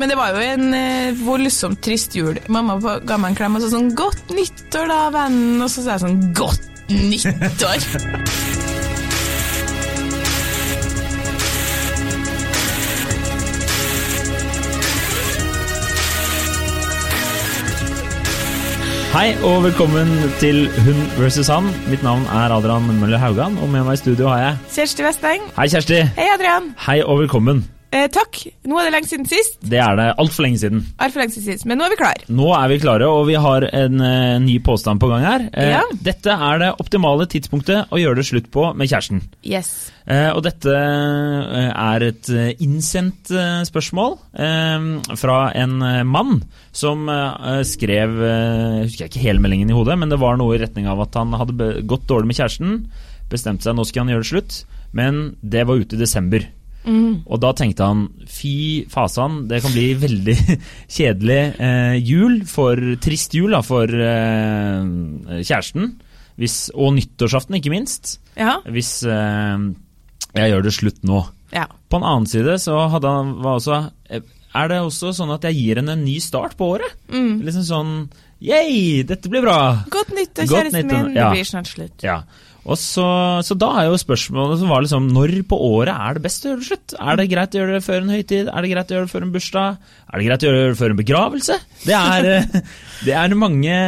Men det var jo en eh, voldsomt trist jul. Mamma ga meg en klem og sa sånn 'Godt nyttår, da, vennen'. Og så sa jeg sånn 'Godt nyttår'. Hei og velkommen til Hun vs. han. Mitt navn er Adrian Møller Haugan, og med meg i studio har jeg Kjersti Westeng. Hei, Kjersti. Hei, Adrian. Hei og velkommen. Eh, takk. Nå er det lenge siden sist. Det er det altfor lenge siden. Altfor lenge siden sist, men nå er vi klare. Nå er vi klare, og vi har en eh, ny påstand på gang her. Eh, Ja. Dette er det optimale tidspunktet å gjøre det slutt på med kjæresten. Yes. Eh, og dette eh, er et eh, innsendt eh, spørsmål fra en mann som skrev Jeg husker ikke hele meldingen i hodet, men det var noe i retning av at han hadde gått dårlig med kjæresten. Bestemte seg nå skal han gjøre det slutt, men det var ute i desember. Og da tenkte han fy fasan, det kan bli veldig kjedelig eh, jul, for trist jul da, for eh, kjæresten. Hvis, og nyttårsaften, ikke minst Ja. hvis eh, jeg gjør det slutt nå. ja. På en annen side så hadde han var også eh, Er det også sånn at jeg gir henne en ny start på året? Liksom sånn Yay, dette blir bra! Godt nyttår, Godt kjæresten min. Det blir snart slutt. Ja. Og så, så da er jo spørsmålet som var liksom Når på året er det best å gjøre det slutt? Er det greit å gjøre det før en høytid? Er det greit å gjøre det før en bursdag? Er det greit å gjøre det før en begravelse? Det er, det er mange,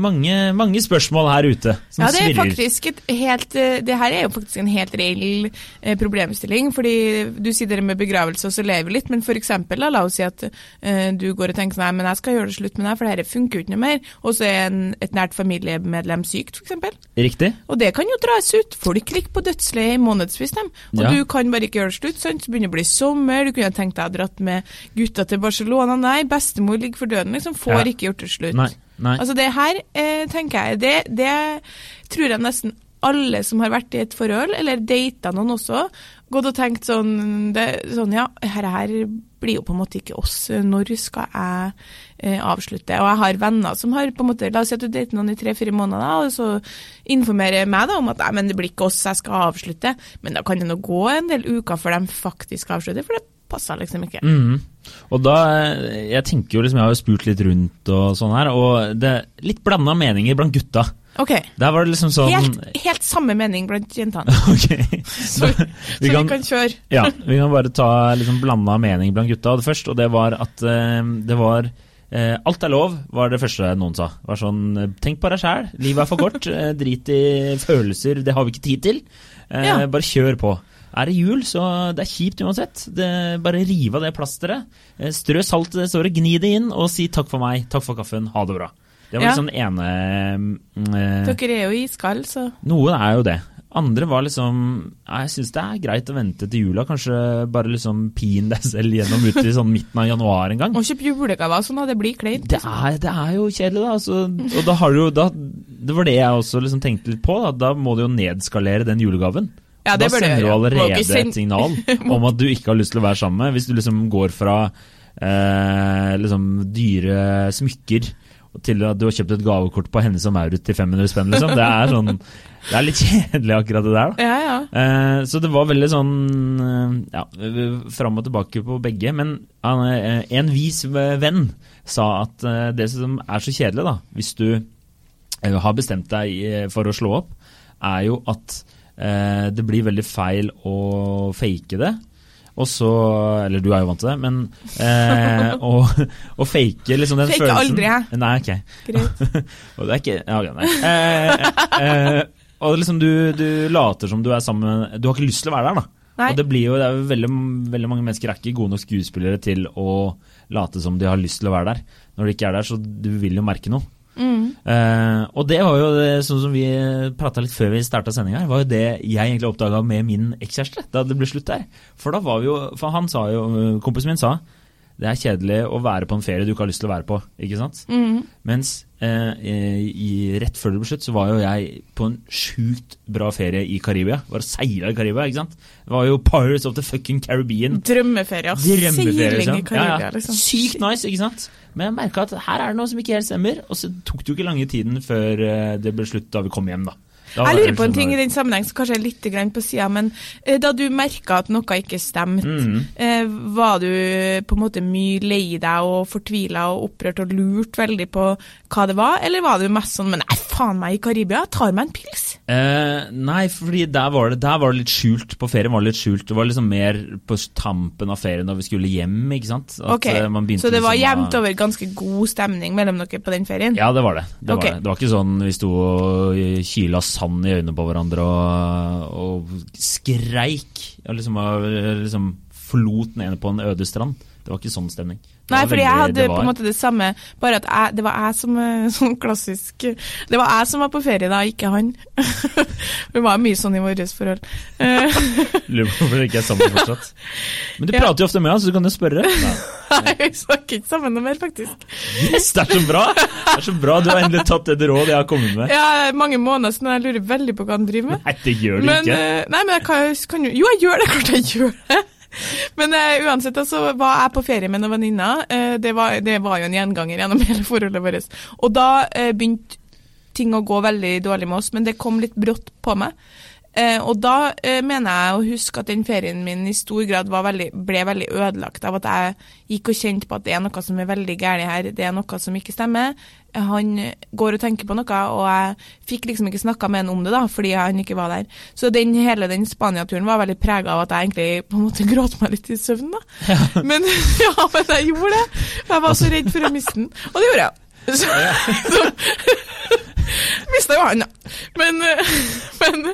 mange, mange spørsmål her ute som Ja, det er faktisk et helt Det her er jo faktisk en helt reell eh, problemstilling. Fordi du sier det med begravelse, og så lever litt. Men eksempel, la oss si at eh, du går og tenker sånn Nei, men jeg skal gjøre det slutt med deg, for det her funker jo ikke noe mer. Og så er en, et nært familiemedlem sykt, eksempel. Riktig? Og det kan jo dras ut. Folk ligger på dødsleiet i månedsvis, dem. Og Ja. du kan bare ikke gjøre det slutt. sant? Så begynner det å bli sommer, du kunne tenkt deg å dratt med gutta til Barcelona. Nei, bestemor ligger for døden, liksom. Får Ja. ikke gjort det slutt. Nei. nei. Altså det her, eh, tenker jeg, det, det tror jeg nesten alle som har vært i et forhold, eller data noen også, gått og tenkt sånn, det, sånn ja, her, her blir jo på en måte ikke oss, når skal jeg eh, avslutte? Og jeg har venner som har på en måte, la oss si at du dater noen i tre-fire måneder, og så informerer meg da om at nei, men det blir ikke oss, jeg skal avslutte. Men da kan det nå gå en del uker før de faktisk avslutter, for det passer liksom ikke. Mhm. Og da, Jeg tenker jo liksom, jeg har jo spurt litt rundt og sånn her, og det er litt blanda meninger blant gutta. Ok, Der var det liksom sånn helt, helt samme mening blant jentene. Ok. Så, så vi kan kjøre. Ja, vi kan bare ta liksom blanda mening blant gutta det først, og det var at eh, det var eh, Alt er lov, var det første noen sa. Det var sånn, Tenk på deg sjæl, livet er for kort, eh, drit i følelser, det har vi ikke tid til. Ja. Bare kjør på. Er det jul, så det er kjipt uansett. Det, bare riv av det plasteret. Eh, Strø salt i det såret, gni det inn, og si takk for meg, takk for kaffen, ha det bra. Det var Ja. liksom den ene mm, eh, Dere er jo iskalde, så noen er jo det. Andre var liksom Jeg syns det er greit å vente til jula. Kanskje bare liksom pin deg selv gjennom ut i sånn midten av januar en gang. Å kjøpe julegaver sånn, det blir kleint. Det er, det er jo kjedelig, da. Altså, og da har du jo da, Det var det jeg også liksom tenkte litt på. Da, da må du jo nedskalere den julegaven. Ja, det da sender du allerede et signal om at du ikke har lyst til å være sammen med. Hvis du liksom går fra eh, liksom dyre smykker til at du har kjøpt et gavekort på Hennes og Maurits til 500 spenn, liksom. Det er sånn Det er litt kjedelig, akkurat det der. Ja, ja. Eh, så det var veldig sånn eh, ja, fram og tilbake på begge. Men eh, en vis venn sa at eh, det som er så kjedelig, da, hvis du har bestemt deg for å slå opp, er jo at det blir veldig feil å fake det. Og så Eller du er jo vant til det, men eh, å, å fake liksom den Fake følelsen aldri, jeg. Nei, ok. Greit. og det er ikke Ja, nei. Eh, eh, og liksom du, du later som du er sammen Du har ikke lyst til å være der, da. Nei. Og det blir jo, det er jo veldig, veldig mange mennesker er ikke gode nok skuespillere til å late som de har lyst til å være der. Når de ikke er der, så du vil jo merke noe. Eh, og det var jo det, sånn som vi prata litt før vi starta sendinga her, var jo det jeg egentlig oppdaga med min ekskjæreste da det ble slutt der. For da var vi jo For han sa jo, kompisen min sa det er kjedelig å være på en ferie du ikke har lyst til å være på. ikke sant? Mm. Mens eh, i, rett før det ble slutt, så var jo jeg på en sjukt bra ferie i Karibia. Var og seila i Karibia, ikke sant? Det var jo Pirates of the fucking Caribbean. Drømmeferie. ass. Drømmeferie, Seiling i. Karibia, Ja, ja. liksom. Sykt nice, ikke sant? Men jeg merka at her er det noe som ikke helt stemmer. Og så tok det jo ikke lange tiden før eh, det ble slutt da vi kom hjem, da. Jeg lurer på en ting i den sammenheng som kanskje er litt på sida, men eh, da du merka at noe ikke stemte, mm. eh, var du på en måte mye lei deg og fortvila og opprørt og lurt veldig på hva det var, eller var du mest sånn Men nei, faen meg, i Karibia, tar meg en pils? Eh, nei, fordi der var, det, der var det litt skjult. På ferien var det litt skjult. Det var liksom mer på tampen av ferien da vi skulle hjem, ikke sant. At, Ok, eh, Så det var liksom jevnt over ganske god stemning mellom dere på den ferien? Ja, det var det. Det, okay. var, det. det var ikke sånn vi sto og kyla sand i øynene på hverandre og, og skreik. Og liksom, liksom forlot den ene på en øde strand. Det var ikke sånn stemning. Nei, fordi veldig, jeg hadde var... på en måte det samme, bare at jeg, det var jeg som sånn klassisk Det var jeg som var på ferie da, ikke han. Vi var mye sånn i vårt forhold. Lurer på hvorfor det ikke er sammen fortsatt. Men du Ja. prater jo ofte med han, så du kan jo spørre. Nei, vi snakker ikke sammen noe mer, faktisk. Yes, det er så bra! Det er så bra, Du har endelig tatt det råd jeg har kommet med. Ja, mange måneder siden, jeg lurer veldig på hva han driver med. Nei, det gjør du Men, ikke. eh, nei, men jeg kan, kan jo Jo, jeg gjør det! Klart jeg gjør det! Men uh, uansett, altså, var jeg på ferie med noen venninner. Uh, det, det var jo en gjenganger gjennom hele forholdet vårt. Og da uh, begynte ting å gå veldig dårlig med oss, men det kom litt brått på meg. Eh, og da eh, mener jeg å huske at den ferien min i stor grad var veldig, ble veldig ødelagt av at jeg gikk og kjente på at det er noe som er veldig galt her, det er noe som ikke stemmer. Han går og tenker på noe, og jeg fikk liksom ikke snakka med han om det da, fordi han ikke var der. Så den, hele den Spania-turen var veldig prega av at jeg egentlig på en måte gråt meg litt i søvn, da. Men, ja, men jeg gjorde det. Jeg var så redd for å miste den, og det gjorde jeg. Så, så mista jo han, da. Men, eh, men,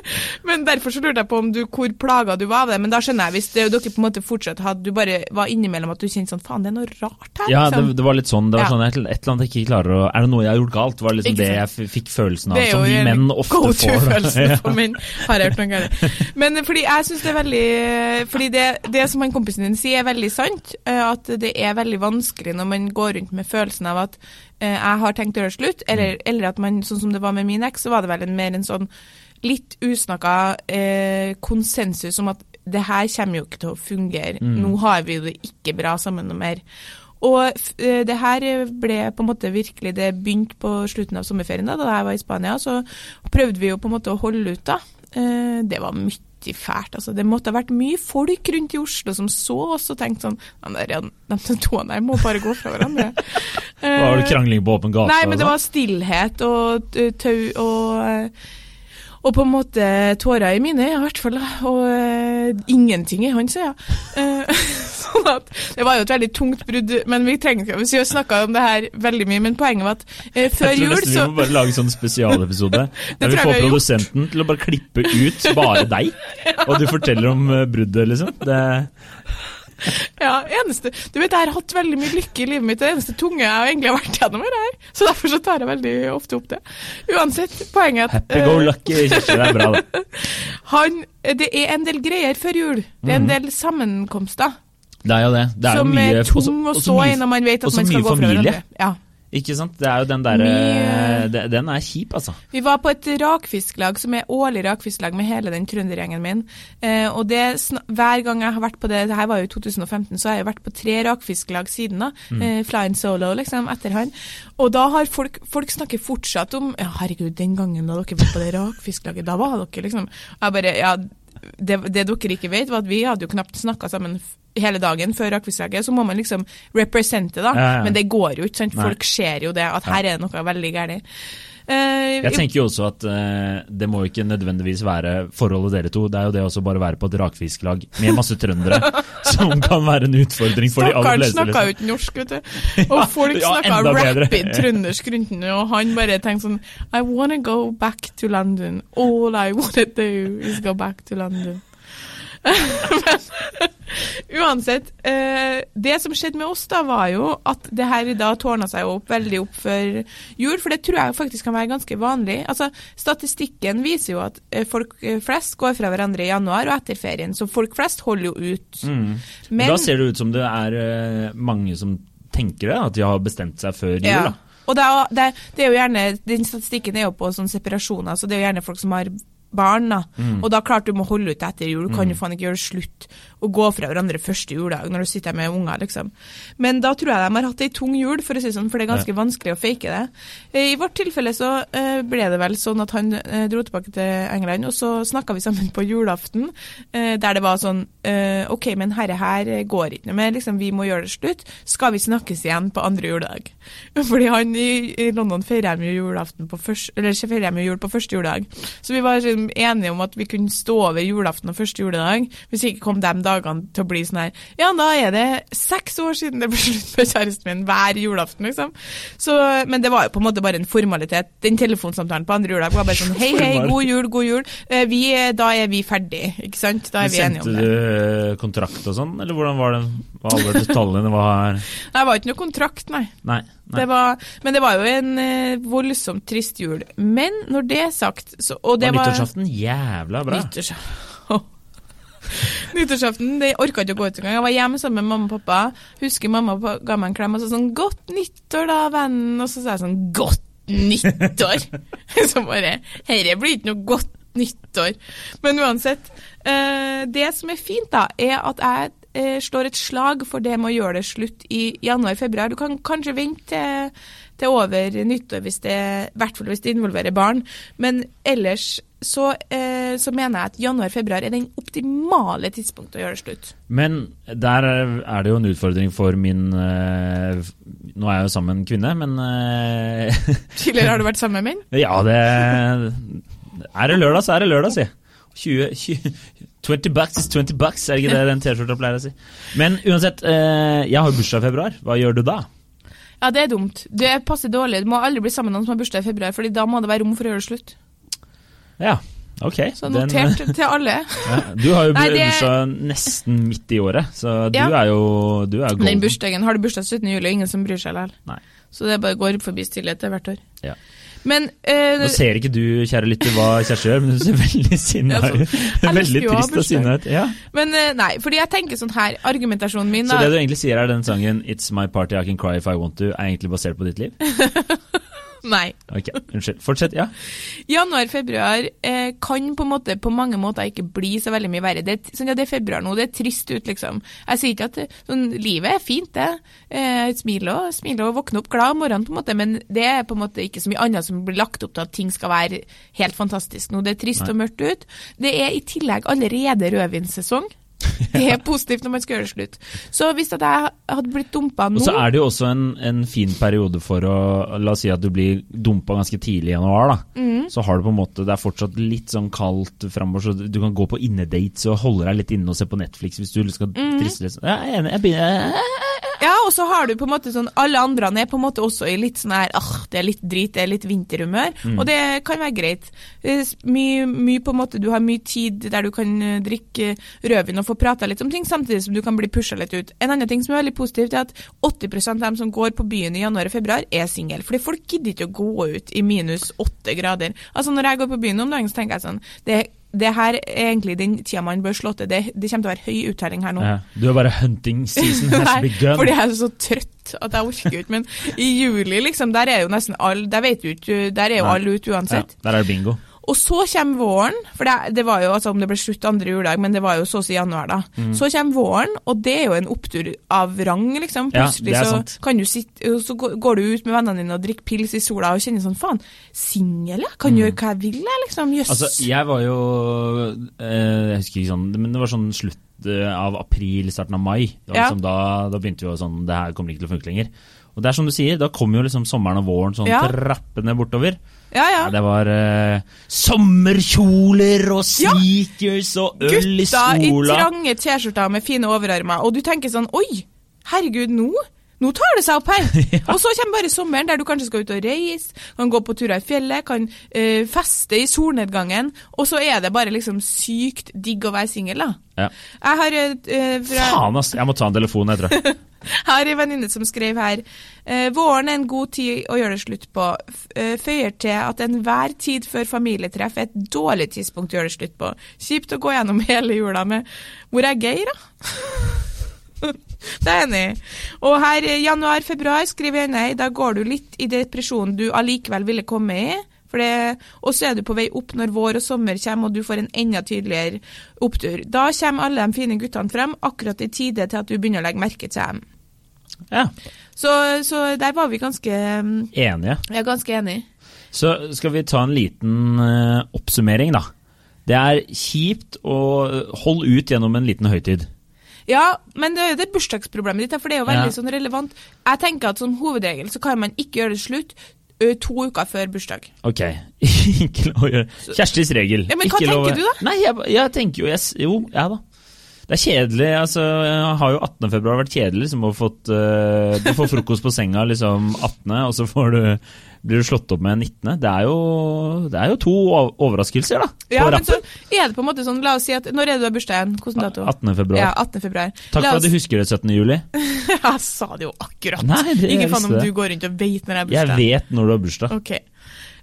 men derfor så lurte jeg på om du, hvor plaga du var av det. Men da skjønner jeg, hvis det, dere på en måte fortsatt hadde, du bare var innimellom at du kjente sånn faen, det er noe rart her. Ja, det, liksom. det var litt sånn. Det var sånn et, et eller annet jeg ikke klarer å Er det noe jeg har gjort galt? Var liksom det jeg fikk følelsen av, Det er som jo vi menn ofte får. da. go-to-følelsen Ja. for menn. Har jeg hørt noe galt. Men eh, fordi jeg syns det er veldig Fordi det, det som han kompisen din sier, er veldig sant. eh, At det er veldig vanskelig når man går rundt med følelsen av at eh, jeg har tenkt å gjøre slutt, eller, Mm. eller at man, sånn som det var med min eks, så var det vel en, mer en sånn litt usnakka eh, konsensus om at det her kommer jo ikke til å fungere. Mm. Nå har vi jo det ikke bra sammen noe mer. Og eh, det her ble på en måte virkelig Det begynte på slutten av sommerferien, da, da jeg var i Spania. Så prøvde vi jo på en måte å holde ut, da. Eh, Det var mye fælt. altså. Det måtte ha vært mye folk rundt i Oslo som så oss og tenkte sånn De, der, de to der må bare gå fra hverandre. Var det krangling på åpen gate? Nei, men det sånn? var stillhet og tau og eh, og på en måte tårer i mine, i hvert fall. Og uh, ingenting i hans øyne. Eh, sånn at Det var jo et veldig tungt brudd, men vi trenger ikke Vi har snakka om det her veldig mye, men poenget var at eh, før Jeg tror nesten Vi må bare lage sånn spesialepisode der vi får vi har gjort. produsenten til å bare klippe ut bare deg, og du forteller om eh, bruddet, liksom. Det, Ja, eneste Du vet, jeg har hatt veldig mye lykke i livet mitt. Det eneste tunge jeg egentlig har vært gjennom, er det her. Så derfor så tar jeg veldig ofte opp det. Uansett, poenget er at happy go eh, lucky, Det er bra, det. han, det er en del greier før jul. Det er en del sammenkomster. Det er jo det. det er jo som mye, er tung å stå i når man vet at man skal gå fra hverandre. Ja. Ikke sant? Det er jo den derre Den er kjip, altså. Vi var på et rakfisklag som er årlig rakfisklag med hele den trøndergjengen min. Eh, og det, hver gang jeg har vært på det, det her var jo i 2015, så har jeg jo vært på tre rakfisklag siden da. Mm. Eh, flying solo, liksom, etter han. Og da har folk, folk snakker fortsatt om Ja, herregud, den gangen da dere var på det rakfisklaget, da var dere liksom Jeg bare Ja, det, det dere ikke vet, var at vi hadde jo knapt snakka sammen hele dagen før rakfisklaget, så må man liksom represente, da. Ja, ja. Men det går jo ikke, sant. Folk ser jo det, at her er det noe veldig galt. Eh, Jeg tenker jo også at uh, det må ikke nødvendigvis være forholdet dere to. Det er jo det også bare være på et rakfisklag med masse trøndere som kan være en utfordring for de aller Stakkaren fleste. snakka jo Liksom. ikke norsk, vet du. Og folk ja, snakka rapid trøndersk rundt ham, og han bare tenkte sånn I wanna go back to London. All I wanna do is go back to London. Men uansett, eh, det som skjedde med oss da, var jo at det her da tårna seg opp veldig opp før jul, for det tror jeg faktisk kan være ganske vanlig. Altså, Statistikken viser jo at eh, folk eh, flest går fra hverandre i januar og etter ferien, så folk flest holder jo ut. Mm. Men- Da ser det ut som det er eh, mange som tenker det, at de har bestemt seg før jul. Ja. Da. Og det er, det, det er jo gjerne, Den statistikken er jo på sånn separasjoner, så det er jo gjerne folk som har barn, da. Og da klart du må holde ut etter jul. Du kan jo faen ikke gjøre det slutt å gå fra hverandre første juledag når du sitter med unger, liksom. Men da tror jeg de har hatt ei tung jul, for å si sånn, for det er ganske vanskelig å fake det. Eh, I vårt tilfelle så eh, ble det vel sånn at han eh, dro tilbake til England, og så snakka vi sammen på julaften, der det var sånn OK, men herre her går ikke noe mer, liksom, vi må gjøre det slutt. Skal vi snakkes igjen på andre juledag? Fordi han i, London feirer jo julaften på første, eller feirer jo jul på første juledag. Så vi var liksom enige om at vi kunne stå over julaften og første juledag, hvis ikke kom de dagene til å bli sånn her Ja, da er det seks år siden det ble slutt med kjæresten min hver julaften, liksom. Så, men det var jo på en måte bare en formalitet. Den telefonsamtalen på andre juledag var bare sånn Hei, hei, god jul, god jul. Eh, Vi, da er vi ferdig, ikke sant? Da er vi enige om det. Sendte du kontrakt og sånn, eller hvordan var det? Var alle detaljene var Det var ikke noe kontrakt, nei. Nei. Det var, men det var jo en eh, voldsomt trist jul. Men når det er sagt så, Og det var var nyttårsaften jævla bra. Nyttårsaften. Nyttårsaften det orka ikke å gå ut engang. Jeg var hjemme sammen med mamma og pappa. Husker mamma pa- ga meg en klem og sa sånn 'Godt nyttår, da, vennen'. Og så sa jeg sånn 'Godt nyttår'. så bare Herre blir ikke noe godt nyttår. Men uansett. eh, det som er fint, da, er at jeg eh, slår et slag for det med å gjøre det slutt i januar-februar. Du kan kanskje vente til, til over nyttår, hvis det, i hvert fall hvis det involverer barn. Men ellers så, eh, så mener jeg at januar-februar er den optimale tidspunktet å gjøre det slutt. Men der er det jo en utfordring for min eh, Nå er jeg jo sammen med en kvinne, men eh, Tidligere har du vært sammen med min? Ja, det Er det lørdag, så er det lørdag, si. 20, 20, 20 bucks is 20 bucks, er det ikke det den T-skjorta pleier å si? Men uansett, eh, jeg har bursdag i februar. Hva gjør du da? Ja, det er dumt. Det passer dårlig. Du må aldri bli sammen med noen som har bursdag i februar, Fordi da må det være rom for å gjøre det slutt. Ja, ok. Så Den- notert til alle. ja, du har jo bursdag nesten midt i året, så du Ja. er jo du er god. den bursdagen har du bursdag 17. juli, ingen som bryr seg likevel. Så det bare går forbi stillhet hvert år. Ja. Men eh, Nå ser ikke du, kjære lytter, hva Kjersti gjør, men du ser veldig sinna ut. Veldig trist og sinna ut. Ja. Men eh, nei, fordi jeg tenker sånn her, argumentasjonen min Så det du egentlig sier er den sangen 'It's my party, I can cry if I want to', er egentlig basert på ditt liv? Nei. Ok, Unnskyld. Fortsett. Ja. Januar-februar eh, kan på, måte, på mange måter ikke bli så veldig mye verre. Det, sånn, ja, det er februar nå, det er trist ut, liksom. Jeg sier ikke at sånn, Livet er fint, det. Eh, smil og, smil og våkne opp glad om morgenen, på en måte, men det er på en måte ikke så mye annet som blir lagt opp til at ting skal være helt fantastisk nå. Det er trist Nei. og mørkt ut. Det er i tillegg allerede rødvinssesong. Det er positivt når man skal gjøre det slutt. Så hvis at jeg hadde blitt dumpa nå Og så er det jo også en, en fin periode for å La oss si at du blir dumpa ganske tidlig i januar. da. Mm. Så har du på en måte Det er fortsatt litt sånn kaldt framover, så du kan gå på innedates og holde deg litt inne og se på Netflix hvis du skal Mm. triste litt. Jeg er enig. Jeg begynner, Ja, og så har du på en måte sånn Alle andre er på en måte også i litt sånn her ah, det er litt drit, det er litt vinterhumør. Mm. Og det kan være greit. Er s- Mye, mye på en måte Du har mye tid der du kan eh, drikke rødvin og få prata litt om ting, samtidig som du kan bli pusha litt ut. En annen ting som er veldig positivt, er at 80% av dem som går på byen i januar og februar, er single. Fordi folk gidder ikke å gå ut i minus åtte grader. Altså Når jeg går på byen om dagen, så tenker jeg sånn det, det her er egentlig den tida man bør slå til. Det, det kommer til å være høy uttelling her nå. ja, du er bare hunting season has Nei, begun. fordi jeg er så trøtt at jeg orker ikke. Men i juli, liksom, der er jo nesten alle Der vet du ikke, der er jo alle ute ja, uansett. der er det bingo. Og så kommer våren, for det, det var jo altså om det ble slutt andre juledag, men det var jo så å si januar, da. Mm. Så kommer våren, og det er jo en opptur av rang, liksom. Ja, Plutselig er så kan du sitte Så går du ut med vennene dine og drikker pils i sola og kjenner sånn faen, singel, jeg. Kan gjøre hva jeg vil, jeg, liksom. Jøss. Yes. Altså, jeg var jo eh, Jeg husker ikke sånn, men det var sånn slutt eh, av april, starten av mai. Da, Ja. liksom da, da begynte jo sånn Det her kommer ikke til å funke lenger. Og det er som du sier, da kommer jo liksom sommeren og våren sånn Ja. trappende bortover. Ja, ja. Det var eh, sommerkjoler og sneakers og øl i skolen. Gutta i trange T-skjorter med fine overarmer, og du tenker sånn Oi, herregud, nå nå tar det seg opp her! Og så kommer bare sommeren, der du kanskje skal ut og reise, kan gå på turer i fjellet, kan eh, feste i solnedgangen, og så er det bare liksom sykt digg å være singel, da. Ja. Jeg har, eh, fra, Faen, ass! Jeg må ta en telefon, jeg tror. jeg har en venninne som skrev her eh, Våren er en god tid å gjøre det slutt på. Føyer til at enhver tid før familietreff er et dårlig tidspunkt å gjøre det slutt på. Kjipt å gå gjennom hele jula med Hvor er Geir, da? det er enig. Og her i januar-februar skriver jeg nei, da går du litt i depresjonen du allikevel ville komme i. Og så er du på vei opp når vår og sommer kommer, og du får en enda tydeligere opptur. Da kommer alle de fine guttene frem, akkurat i tide til at du begynner å legge merke til dem. Ja, Så, så der var vi ganske, enige. er ganske enige. Så skal vi ta en liten eh, oppsummering, da. Det er kjipt å holde ut gjennom en liten høytid. Ja, men det er jo det bursdagsproblemet ditt, for det er jo veldig Ja. sånn relevant. Jeg tenker at som hovedregel så kan man ikke gjøre det slutt to uker før bursdag. Ok, ikke lov å gjøre Kjerstis regel. Ja, men hva ikke lov å- tenker du da? Nei, jeg, jeg tenker jo yes, Jo, Jo, ja da. Det er kjedelig. altså, Har jo 18. februar vært kjedelig liksom, å fått, uh, Du får frokost på senga liksom 18., og så får du, blir du slått opp med 19. Det er jo, det er jo to overraskelser, da. Ja, men så er det på en måte sånn, la oss si at Når er det du har bursdag igjen? Hvilken dato? 18. februar. Ja, 18. februar. Takk for at du husker det 17. juli. Jeg sa det jo akkurat. Nei, det- Ikke faen om det. du går rundt og vet når jeg har Jeg vet når du har bursdag. Ok.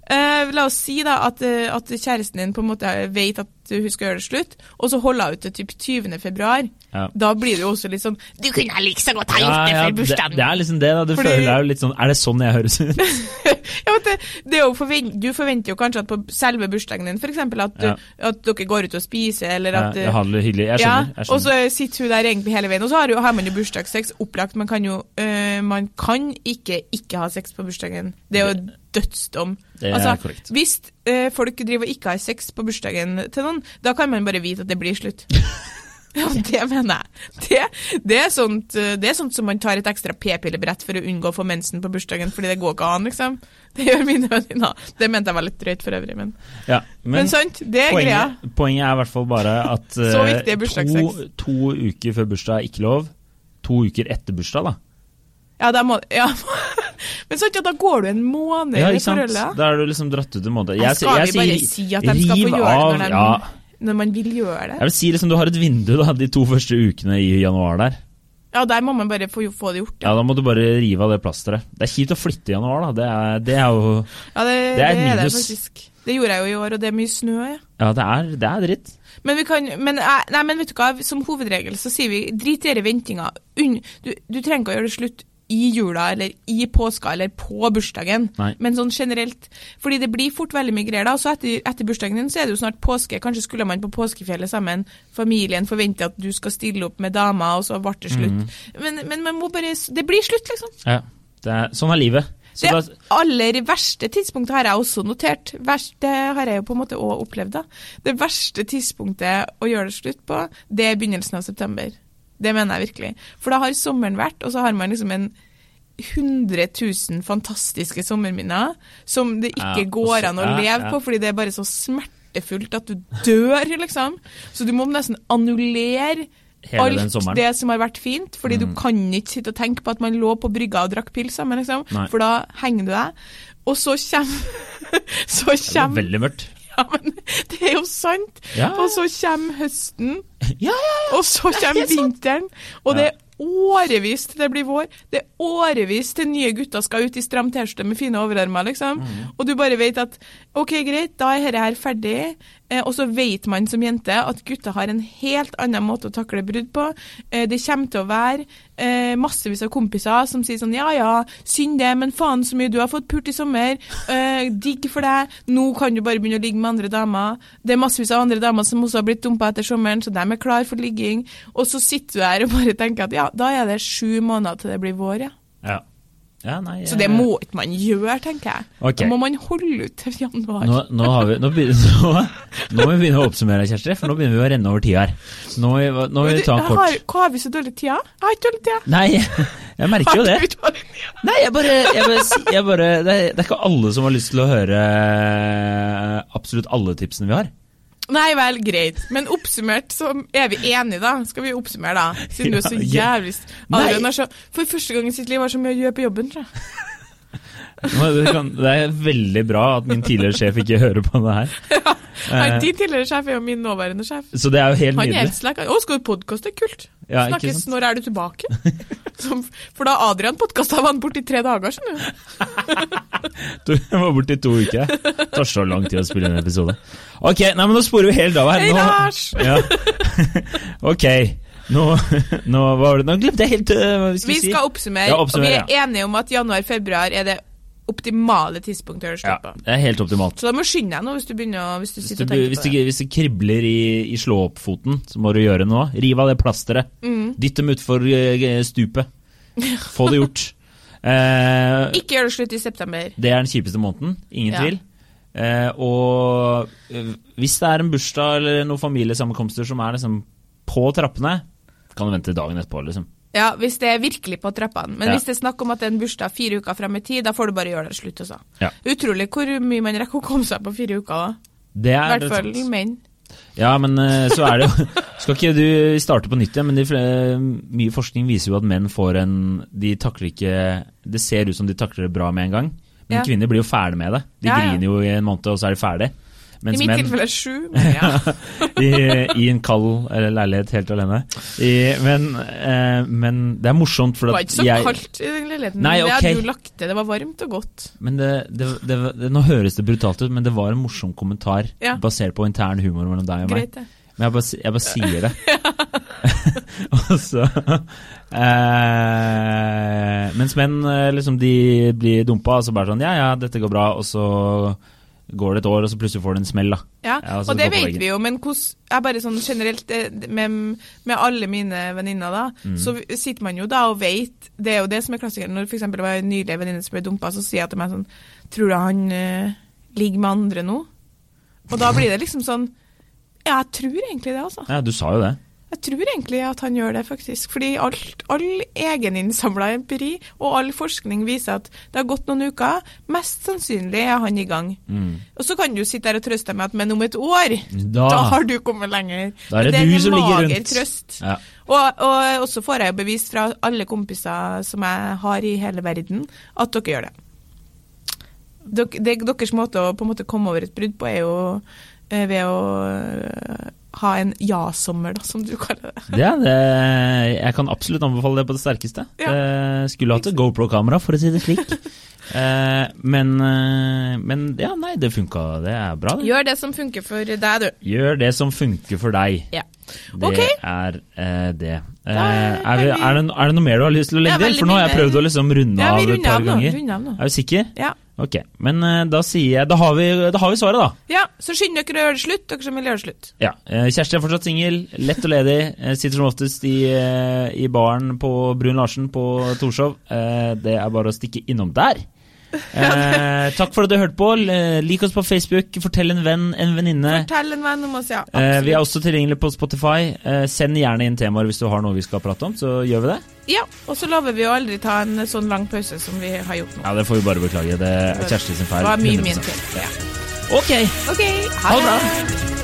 Eh, la oss si da at, eh, at kjæresten din på en måte vet at hun skal gjøre det slutt, og så holder hun ut til typ 20. februar. Ja. Da blir det jo også litt sånn Du kunne like så godt ha gjort det ja, før bursdagen! det er liksom det. da, Du Fordi- føler deg jo litt sånn Er det sånn jeg høres ut? ja, men det, det er jo forvent, du forventer jo kanskje at på selve bursdagen din eksempel, at, du, Ja. at dere går ut og spiser, eller at ja, det hyggelig. Jeg ja, skjønner. og så sitter hun der egentlig hele veien. Og så har, jo, har man jo bursdagssex opplagt. Man kan jo øh, man kan ikke ikke ha sex på bursdagen. Det er jo dødsdom. Det er altså, korrekt. Hvis eh, folk driver og ikke har sex på bursdagen til noen, da kan man bare vite at det blir slutt. Ja, det mener jeg. Det, det, er sånt, øh, det er sånt som man tar et ekstra p-pillebrett for å unngå å få mensen på bursdagen, fordi det går ikke an, liksom. Det gjør mine venninner. Det mente jeg var litt drøyt for øvrig, men, Ja, men, sant, det er greia. Poenget, poenget er i hvert fall bare at Så eh, to, to uker før bursdag er ikke lov. To uker etter bursdag, da. Ja, da må Ja. Men sant, ja, da går du en måned Ja, i forholdet. Da er du liksom dratt ut en måned. Jeg, skal vi bare si at de skal få gjøre det når, de, ja. når man vil gjøre det? Jeg vil si liksom du har et vindu da, de to første ukene i januar der. Ja, der må man bare få, få det gjort. Ja, Da må du bare rive av det plasteret. Det er kjipt å flytte i januar, da. Det er, det er jo Ja, det, Det er et det minus. faktisk. Det gjorde jeg jo i år, og det er mye snø. Ja. Ja, det er, det er dritt. Men vi kan, men, nei, men vet du hva, som hovedregel så sier vi drit i denne ventinga. Du, du trenger ikke å gjøre det slutt i jula eller i påska eller på bursdagen, Nei. men sånn generelt. Fordi det blir fort veldig mye greier da. Så etter, etter bursdagen din så er det jo snart påske. Kanskje skulle man på påskefjellet sammen. Familien forventer at du skal stille opp med dama, og så ble det slutt. Mm. Men, men man må bare Det blir slutt, liksom. Ja, det er, Sånn er livet. Så Det aller verste tidspunktet har jeg også notert. Verst, det har jeg jo på en måte også opplevd. da. Det verste tidspunktet å gjøre det slutt på, det er begynnelsen av september. Det mener jeg virkelig. For da har sommeren vært, og så har man liksom en 100 000 fantastiske sommerminner som det ikke Ja, går an å ja, leve ja. på, fordi det er bare så smertefullt at du dør, liksom. Så du må nesten annullere Hele den alt sommeren. det som har vært fint, fordi du Mm. kan ikke sitte og tenke på at man lå på brygga og drakk pils sammen, liksom. Nei. For da henger du deg. Og så kommer Så er kommer veldig mørkt. Ja, men det er jo sant! Ja, Og så kommer høsten, ja, ja. og så kommer vinteren. Og det er årevis til det blir vår. Det er årevis til nye gutter skal ut i stram T-skjorte med fine overarmer, liksom. Mm. Og du bare vet at OK, greit, da er dette her ferdig. Eh, og så vet man som jente at gutter har en helt annen måte å takle brudd på. Eh, det kommer til å være eh, massevis av kompiser som sier sånn ja ja, synd det, men faen så mye du har fått pult i sommer. Digg for deg. Nå kan du bare begynne å ligge med andre damer. Det er massevis av andre damer som også har blitt dumpa etter sommeren, så de er klar for ligging. Og så sitter du der og bare tenker at ja, da er det sju måneder til det blir vår, ja. ja. Ja nei, Så det må ikke man gjøre, tenker jeg. Okay. Da må man holde ut til januar. Nå, nå, har vi, nå, begynner, nå, må vi begynne å oppsummere, Kjersti, for nå begynner vi å renne over tid her. Så Nå, må vi- ta en kort har, hva har vi så dårlig tid? da? Jeg har ikke dårlig tid. Nei, jeg merker jo det. Nei, jeg bare, jeg bare, jeg bare det, er, det er ikke alle som har lyst til å høre eh, absolutt alle tipsene vi har. Nei vel, greit. Men oppsummert så er vi enige, da. Skal vi oppsummere, da? Siden du er så jævlig. Adrian er så, For første gang i sitt liv har så mye å gjøre på jobben, tror jeg. Det, er veldig bra at min tidligere sjef ikke hører på det her. Nei, Eh, Din tidligere sjef er jo min nåværende sjef. Så det er jo helt Han er nydelig. helt slack. Å, skal du podkaste? Kult. Ja, ikke Snakkes. Når er du tilbake? Som, for da Adrian podkasta, han borte i tre dager, skjønner du. Du var borte i to uker. Det tar så lang tid å spille en episode. Ok, nei, men nå sporer vi helt av her. Hei, Lars! ja. ok, nå, nå var det Nå glemte jeg helt øh, hva vi skulle Vi si. skal oppsummere, Ja, oppsummer, og vi er enige om at januar-februar er det optimale tidspunktet å gjøre Ja, det er helt optimalt. Så da må du skynde deg nå hvis du begynner hvis du Hvis sitter og tenker hvis, på det, det. hvis det kribler i, i slå-opp-foten, så må du gjøre noe. Riv av det plasteret. Mm. Dytt dem utfor eh, stupet. Få det gjort. Eh, Ikke gjør det slutt i september. det er den kjipeste måneden, ingen Ja. tvil. Eh, og eh, hvis det er en bursdag eller noen familiesammenkomster som er liksom på trappene, kan du vente dagen etterpå, liksom. Ja, hvis det er virkelig på trappene. Men Ja. hvis det er snakk om at det er en bursdag fire uker frem i tid, da får du bare gjøre det slutt, altså. Ja. Utrolig hvor mye man rekker å komme seg på fire uker, da. Det I er hvert fall menn. Ja, men eh, så er det jo Skal ikke du starte på nytt igjen, men de, mye forskning viser jo at menn får en De takler ikke Det ser ut som de takler det bra med en gang, men Ja. kvinner blir jo ferdig med det. De Ja, ja. griner jo i en måned, og så er de ferdig. I mitt menn tilfelle sju, men ja. i, i en kald eller leilighet helt alene. I, men, eh, men det er morsomt, for Det var ikke så kaldt i den leiligheten. Nei, Det hadde jo lagt det. Det var varmt og godt. Men det, det, det, Nå høres det brutalt ut, men det var en morsom kommentar Ja. basert på intern humor mellom deg og meg. Greit, det. Men jeg bare, jeg bare sier det. og så eh, Mens menn eh, liksom de blir dumpa, og så bare sånn Ja, ja, dette går bra, og så går det et år, og så plutselig får du en smell, da. Ja, Ja, og det vet vi jo, men hos, jeg bare sånn generelt med, med alle mine venninner, da, Mm. så sitter man jo da og vet Det er jo det som er klassikeren. Når f.eks. det var en nylig venninne som ble dumpa, så sier jeg til meg sånn Tror du han uh, ligger med andre nå? Og da blir det liksom sånn Ja, jeg tror egentlig det, altså. Ja, du sa jo det. Jeg tror egentlig at han gjør det, faktisk. Fordi alt, all egeninnsamla empiri og all forskning viser at det har gått noen uker. Mest sannsynlig er han i gang. Mm. Og så kan du sitte der og trøste deg med at men om et år, Da, da har du kommet lenger. Da er det Men du en som ligger mager rundt. Trøst. ja. Og, og så får jeg jo bevis fra alle kompiser som jeg har i hele verden, at dere gjør det. Dere, det deres måte å på en måte komme over et brudd på, er jo eh, ved å ha en ja-sommer, da, som du kaller det. Ja, det, jeg kan absolutt anbefale det på det sterkeste. Ja. Eh, skulle hatt et GoPro-kamera, for å si det slik. Eh, men, eh, men ja, nei, det funka. Det er bra, det. Gjør det som funker for deg, du. Gjør det som funker for deg. Ja. Det okay. er eh, det. Eh, er er, vi, er, det, er det noe mer du har lyst til å legge til? For nå har jeg prøvd å liksom runde Ja, av et par av nå. ganger. Runder av nå. Er du sikker? Ja. Ok, men eh, da sier jeg Da har vi, da har vi svaret, da. ja, så skynd dere å gjøre det slutt, dere som vil gjøre det slutt. Ja, eh, Kjersti er fortsatt singel, lett og ledig. eh, Sitter som oftest i, i baren på Brun Larsen på Torshov. Det er bare å stikke innom der. Eh, takk for at du hørte på. Lik oss på Facebook. Fortell en venn, en venninne. Fortell en venn om oss, ja. Eh, vi er også tilgjengelige på Spotify. Eh, send gjerne inn temaer hvis du har noe vi skal prate om, så gjør vi det. Ja, og så lover vi å aldri ta en sånn lang pause som vi har gjort nå. Ja, Det får vi bare beklage. Det er Kjersti sin feil. Det var mye 100%. min feil. Ja. Ok, OK, Ha det bra.